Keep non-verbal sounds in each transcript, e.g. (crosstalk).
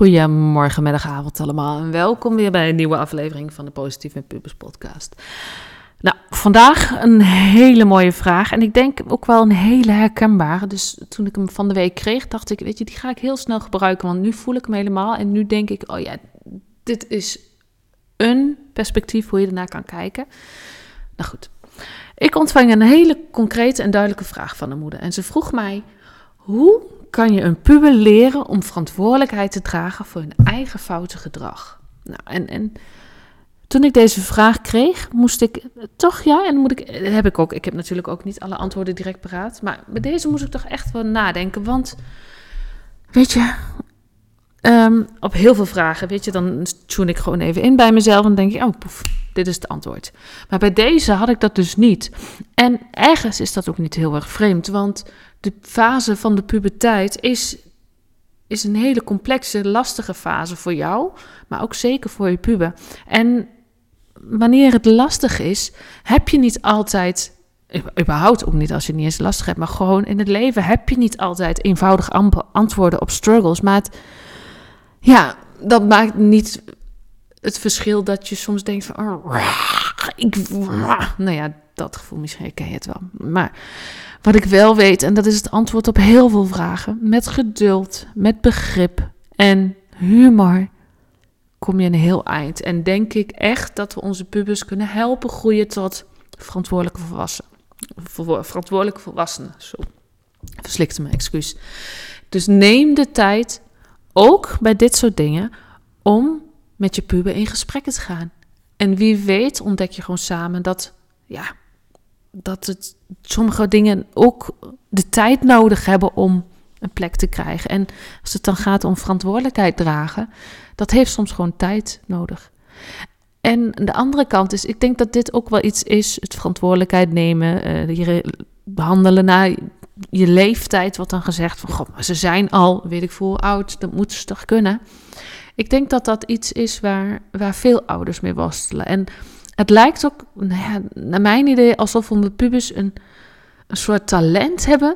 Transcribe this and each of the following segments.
Goedemorgen, middag, avond allemaal en welkom weer bij een nieuwe aflevering van de Positieve Pubers podcast. Nou, vandaag een hele mooie vraag en ik denk ook wel een hele herkenbare. Dus toen ik hem van de week kreeg, dacht ik, weet je, die ga ik heel snel gebruiken, want nu voel ik hem helemaal en nu denk ik, oh ja, dit is een perspectief hoe je ernaar kan kijken. Nou goed, ik ontvang een hele concrete en duidelijke vraag van de moeder en ze vroeg mij, hoe kan je een puber leren om verantwoordelijkheid te dragen voor hun eigen foute gedrag? Nou, en, en toen ik deze vraag kreeg, moest ik toch, ja, en moet ik, heb ik ook, ik heb natuurlijk ook niet alle antwoorden direct paraat, maar bij deze moest ik toch echt wel nadenken, want weet je, um, op heel veel vragen, weet je, dan tune ik gewoon even in bij mezelf en denk ik, oh, poef, dit is het antwoord. Maar bij deze had ik dat dus niet. En ergens is dat ook niet heel erg vreemd, want de fase van de puberteit is, is een hele complexe, lastige fase voor jou, maar ook zeker voor je puber. En wanneer het lastig is, heb je niet altijd, überhaupt ook niet als je niet eens lastig hebt, maar gewoon in het leven heb je niet altijd eenvoudig antwoorden op struggles. Maar het, ja, dat maakt niet het verschil dat je soms denkt van, oh, ik, nou ja, dat gevoel misschien ken je het wel. Maar wat ik wel weet, en dat is het antwoord op heel veel vragen, met geduld, met begrip en humor kom je een heel eind. En denk ik echt dat we onze pubers kunnen helpen groeien tot verantwoordelijke volwassenen. Verantwoordelijke volwassenen. Zo, verslikte me, excuus. Dus neem de tijd, ook bij dit soort dingen, om met je puber in gesprekken te gaan. En wie weet ontdek je gewoon samen dat, ja, dat het, sommige dingen ook de tijd nodig hebben om een plek te krijgen. En als het dan gaat om verantwoordelijkheid dragen, dat heeft soms gewoon tijd nodig. En de andere kant is, ik denk dat dit ook wel iets is, het verantwoordelijkheid nemen, je behandelen naar je leeftijd, wat dan gezegd van, god, maar ze zijn al, weet ik veel, oud, dat moeten ze toch kunnen. Ik denk dat dat iets is waar, waar veel ouders mee worstelen. En het lijkt ook, nou ja, naar mijn idee, alsof onze pubers een, een soort talent hebben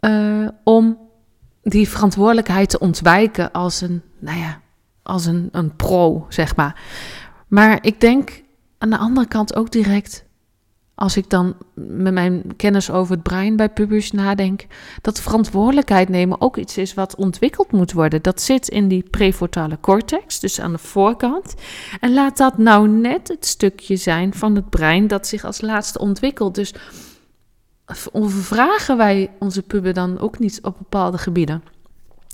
uh, om die verantwoordelijkheid te ontwijken als een, nou ja, als een, een pro, zeg maar. Maar ik denk aan de andere kant ook direct, als ik dan met mijn kennis over het brein bij pubers nadenk, dat verantwoordelijkheid nemen ook iets is wat ontwikkeld moet worden. Dat zit in die prefrontale cortex, dus aan de voorkant. En laat dat nou net het stukje zijn van het brein dat zich als laatste ontwikkelt. Dus overvragen wij onze puber dan ook niet op bepaalde gebieden?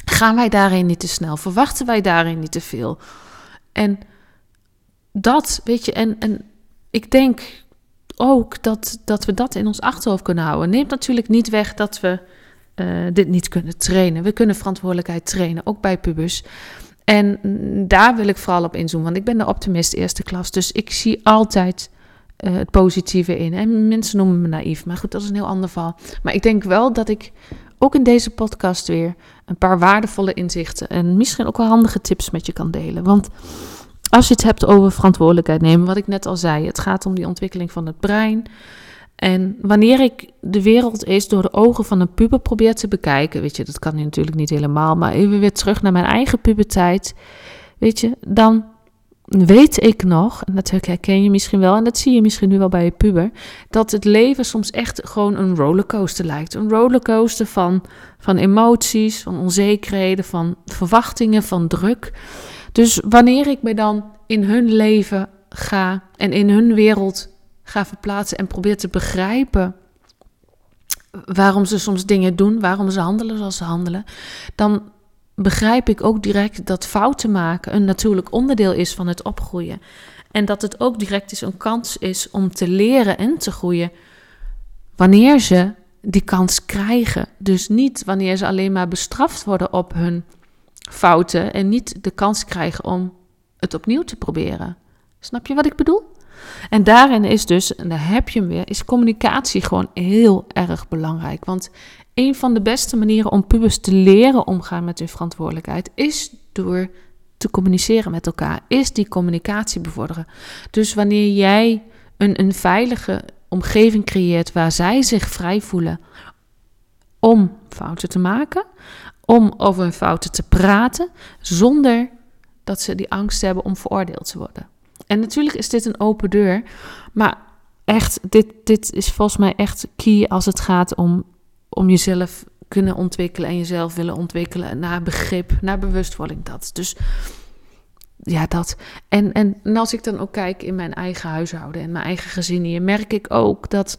Gaan wij daarin niet te snel? Verwachten wij daarin niet te veel? En dat, weet je, en, en ik denk ook dat, dat we dat in ons achterhoofd kunnen houden. Neemt natuurlijk niet weg dat we uh, dit niet kunnen trainen. We kunnen verantwoordelijkheid trainen, ook bij pubers. En daar wil ik vooral op inzoomen, want ik ben de optimist eerste klas. Dus ik zie altijd uh, het positieve in. En mensen noemen me naïef, maar goed, dat is een heel ander verhaal. Maar ik denk wel dat ik ook in deze podcast weer een paar waardevolle inzichten en misschien ook wel handige tips met je kan delen. Want als je het hebt over verantwoordelijkheid nemen, wat ik net al zei, het gaat om die ontwikkeling van het brein. En wanneer ik de wereld eens door de ogen van een puber probeer te bekijken, weet je, dat kan natuurlijk niet helemaal, maar even weer terug naar mijn eigen puberteit, weet je, dan weet ik nog, en dat herken je misschien wel, en dat zie je misschien nu wel bij je puber, dat het leven soms echt gewoon een rollercoaster lijkt. Een rollercoaster van, van emoties, van onzekerheden, van verwachtingen, van druk. Dus wanneer ik me dan in hun leven ga en in hun wereld ga verplaatsen en probeer te begrijpen waarom ze soms dingen doen, waarom ze handelen zoals ze handelen, dan begrijp ik ook direct dat fouten maken een natuurlijk onderdeel is van het opgroeien. En dat het ook direct is een kans is om te leren en te groeien wanneer ze die kans krijgen. Dus niet wanneer ze alleen maar bestraft worden op hun fouten en niet de kans krijgen om het opnieuw te proberen. Snap je wat ik bedoel? En daarin is dus, en daar heb je hem weer, is communicatie gewoon heel erg belangrijk. Want een van de beste manieren om pubers te leren omgaan met hun verantwoordelijkheid is door te communiceren met elkaar, is die communicatie bevorderen. Dus wanneer jij een, een veilige omgeving creëert waar zij zich vrij voelen om fouten te maken, om over hun fouten te praten, zonder dat ze die angst hebben om veroordeeld te worden. En natuurlijk is dit een open deur, maar echt, dit, dit is volgens mij echt key als het gaat om, om jezelf kunnen ontwikkelen en jezelf willen ontwikkelen naar begrip, naar bewustwording. Dat. Dus ja, dat. En, en, als ik dan ook kijk in mijn eigen huishouden en mijn eigen gezin hier, merk ik ook dat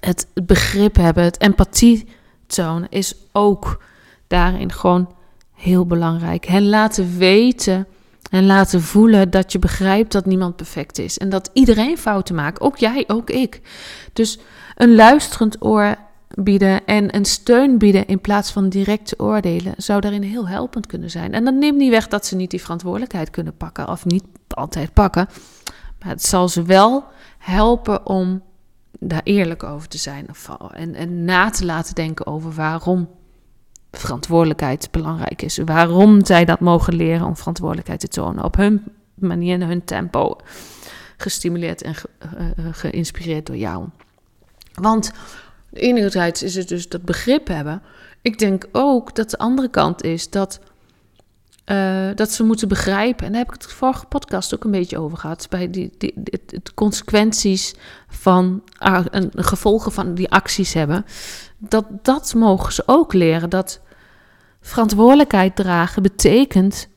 het begrip hebben, het empathie tonen, is ook daarin gewoon heel belangrijk. En laten weten en laten voelen dat je begrijpt dat niemand perfect is. En dat iedereen fouten maakt. Ook jij, ook ik. Dus een luisterend oor bieden en een steun bieden in plaats van direct te oordelen, zou daarin heel helpend kunnen zijn. En dat neemt niet weg dat ze niet die verantwoordelijkheid kunnen pakken of niet altijd pakken. Maar het zal ze wel helpen om daar eerlijk over te zijn en, en na te laten denken over waarom verantwoordelijkheid belangrijk is. Waarom zij dat mogen leren om verantwoordelijkheid te tonen op hun manier hun tempo. Gestimuleerd en eh, eh, geïnspireerd door jou. Want enerzijds is het dus dat begrip hebben. Ik denk ook dat de andere kant is dat, dat ze moeten begrijpen. En daar heb ik het vorige podcast ook een beetje over gehad. Bij die, die, de, consequenties van uh, gevolgen van die acties hebben. Dat, dat mogen ze ook leren. Dat verantwoordelijkheid dragen betekent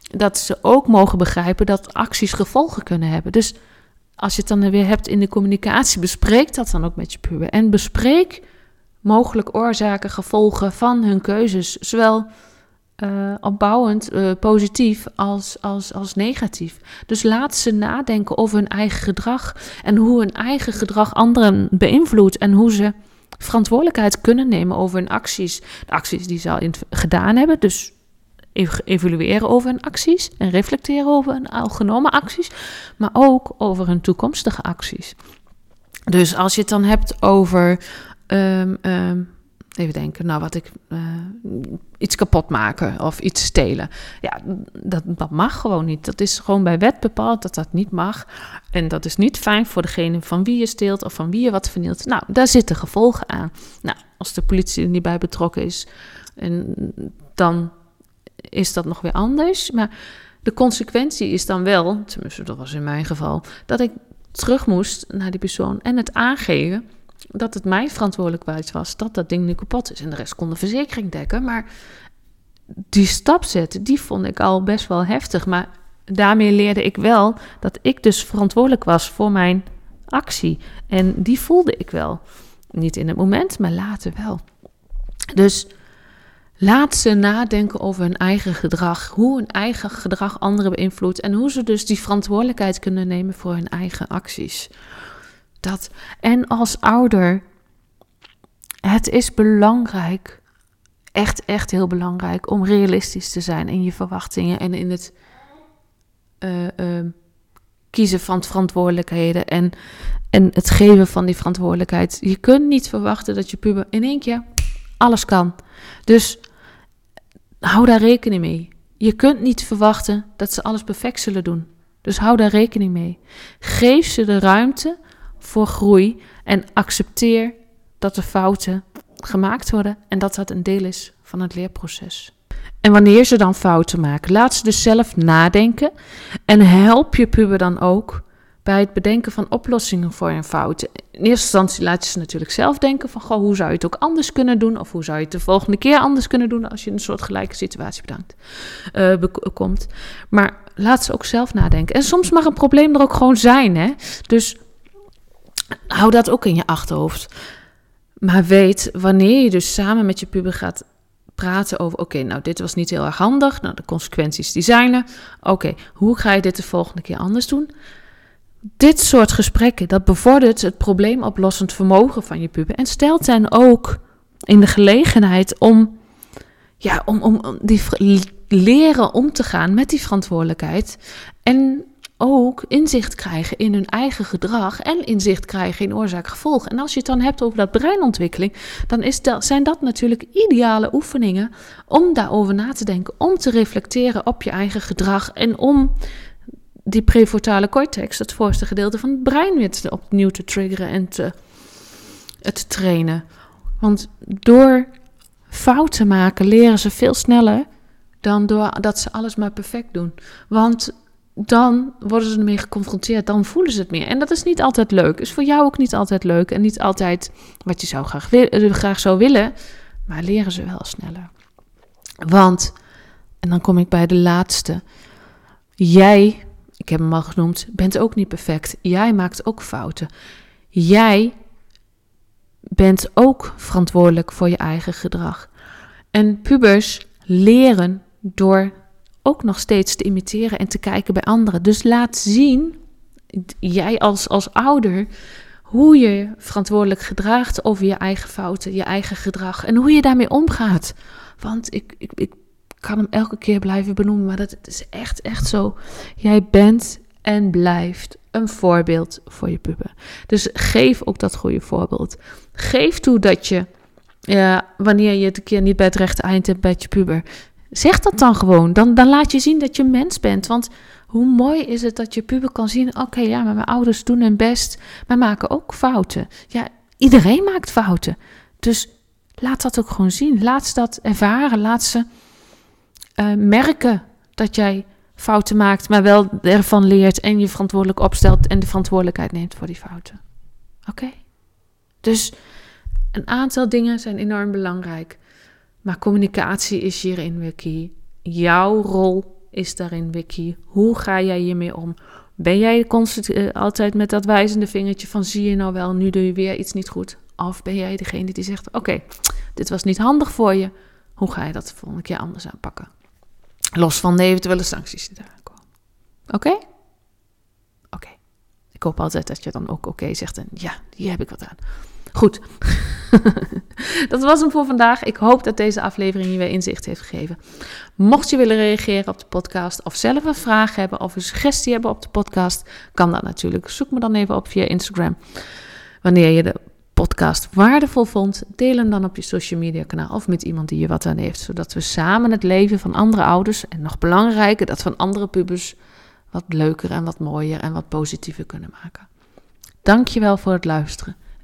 dat ze ook mogen begrijpen dat acties gevolgen kunnen hebben. Dus als je het dan weer hebt in de communicatie, bespreek dat dan ook met je puber. En bespreek mogelijk oorzaken, gevolgen van hun keuzes. Zowel uh, opbouwend, uh, positief als, als, als negatief. Dus laat ze nadenken over hun eigen gedrag en hoe hun eigen gedrag anderen beïnvloedt en hoe ze verantwoordelijkheid kunnen nemen over hun acties. De acties die ze al gedaan hebben, dus evalueren over hun acties en reflecteren over hun al genomen acties, maar ook over hun toekomstige acties. Dus als je het dan hebt over, um, um, even denken, nou wat ik, uh, iets kapot maken of iets stelen. Ja, dat, dat mag gewoon niet. Dat is gewoon bij wet bepaald dat dat niet mag. En dat is niet fijn voor degene van wie je steelt of van wie je wat vernielt. Nou, daar zitten gevolgen aan. Nou, als de politie er niet bij betrokken is, en dan is dat nog weer anders. Maar de consequentie is dan wel, tenminste dat was in mijn geval, dat ik terug moest naar die persoon en het aangeven dat het mijn verantwoordelijkheid was dat dat ding nu kapot is. En de rest kon de verzekering dekken. Maar die stap zetten, die vond ik al best wel heftig. Maar daarmee leerde ik wel dat ik dus verantwoordelijk was voor mijn actie. En die voelde ik wel. Niet in het moment, maar later wel. Dus Laat ze nadenken over hun eigen gedrag, hoe hun eigen gedrag anderen beïnvloedt en hoe ze dus die verantwoordelijkheid kunnen nemen voor hun eigen acties. Dat, en als ouder, het is belangrijk, echt, echt heel belangrijk om realistisch te zijn in je verwachtingen en in het uh, kiezen van verantwoordelijkheden en, en het geven van die verantwoordelijkheid. Je kunt niet verwachten dat je puber in één keer alles kan. Dus hou daar rekening mee. Je kunt niet verwachten dat ze alles perfect zullen doen. Dus hou daar rekening mee. Geef ze de ruimte voor groei en accepteer dat er fouten gemaakt worden en dat dat een deel is van het leerproces. En wanneer ze dan fouten maken, laat ze dus zelf nadenken en help je puber dan ook bij het bedenken van oplossingen voor een fout. In eerste instantie laat je ze natuurlijk zelf denken van, goh, hoe zou je het ook anders kunnen doen? Of hoe zou je het de volgende keer anders kunnen doen als je een soort gelijke situatie bedankt, uh, komt. Maar laat ze ook zelf nadenken. En soms mag een probleem er ook gewoon zijn, hè. Dus hou dat ook in je achterhoofd. Maar weet, wanneer je dus samen met je puber gaat praten over: oké, nou, dit was niet heel erg handig. Nou, de consequenties die zijn er. Oké, hoe ga je dit de volgende keer anders doen? dit soort gesprekken, dat bevordert het probleemoplossend vermogen van je puber. En stelt hen ook in de gelegenheid om, ja, om, om die leren om te gaan met die verantwoordelijkheid. En ook inzicht krijgen in hun eigen gedrag en inzicht krijgen in oorzaak-gevolg. En als je het dan hebt over dat breinontwikkeling, dan is zijn dat natuurlijk ideale oefeningen om daarover na te denken, om te reflecteren op je eigen gedrag en om die prefrontale cortex, het voorste gedeelte van het brein, weer opnieuw te triggeren en te, te trainen. Want door fouten maken leren ze veel sneller dan doordat ze alles maar perfect doen. Want dan worden ze ermee geconfronteerd, dan voelen ze het meer. En dat is niet altijd leuk. Is voor jou ook niet altijd leuk en niet altijd wat je zou graag, wil, graag zou willen, maar leren ze wel sneller. Want, en dan kom ik bij de laatste. Jij, ik heb hem al genoemd, bent ook niet perfect. Jij maakt ook fouten. Jij bent ook verantwoordelijk voor je eigen gedrag. En pubers leren door ook nog steeds te imiteren en te kijken bij anderen. Dus laat zien, jij als, als ouder, hoe je verantwoordelijk gedraagt over je eigen fouten, je eigen gedrag en hoe je daarmee omgaat. Want ik, ik, ik kan hem elke keer blijven benoemen, maar dat is echt, echt zo. Jij bent en blijft een voorbeeld voor je puber. Dus geef ook dat goede voorbeeld. Geef toe dat je, ja, wanneer je het een keer niet bij het rechte eind hebt bij je puber, zeg dat dan gewoon. Dan, dan laat je zien dat je mens bent. Want hoe mooi is het dat je puber kan zien: oké, ja, maar mijn ouders doen hun best, maar maken ook fouten. Ja, iedereen maakt fouten. Dus laat dat ook gewoon zien. Laat ze dat ervaren. Laat ze uh, merken dat jij fouten maakt, maar wel ervan leert en je verantwoordelijk opstelt en de verantwoordelijkheid neemt voor die fouten. Oké? Dus een aantal dingen zijn enorm belangrijk. Maar communicatie is hierin key. Jouw rol is daarin weer Hoe ga jij hiermee om? Ben jij constant, uh, altijd met dat wijzende vingertje van zie je nou wel, nu doe je weer iets niet goed? Of ben jij degene die zegt, oké, dit was niet handig voor je. Hoe ga je dat de volgende keer anders aanpakken? Los van de eventuele sancties die eraan komen. Oké? Oké. Ik hoop altijd dat je dan ook oké zegt en ja, hier heb ik wat aan. Goed. (laughs) dat was hem voor vandaag. Ik hoop dat deze aflevering je weer inzicht heeft gegeven. Mocht je willen reageren op de podcast of zelf een vraag hebben of een suggestie hebben op de podcast, kan dat natuurlijk. Zoek me dan even op via Instagram. Wanneer je de podcast waardevol vond, deel hem dan op je social media kanaal of met iemand die je wat aan heeft, zodat we samen het leven van andere ouders en nog belangrijker dat van andere pubers wat leuker en wat mooier en wat positiever kunnen maken. Dankjewel voor het luisteren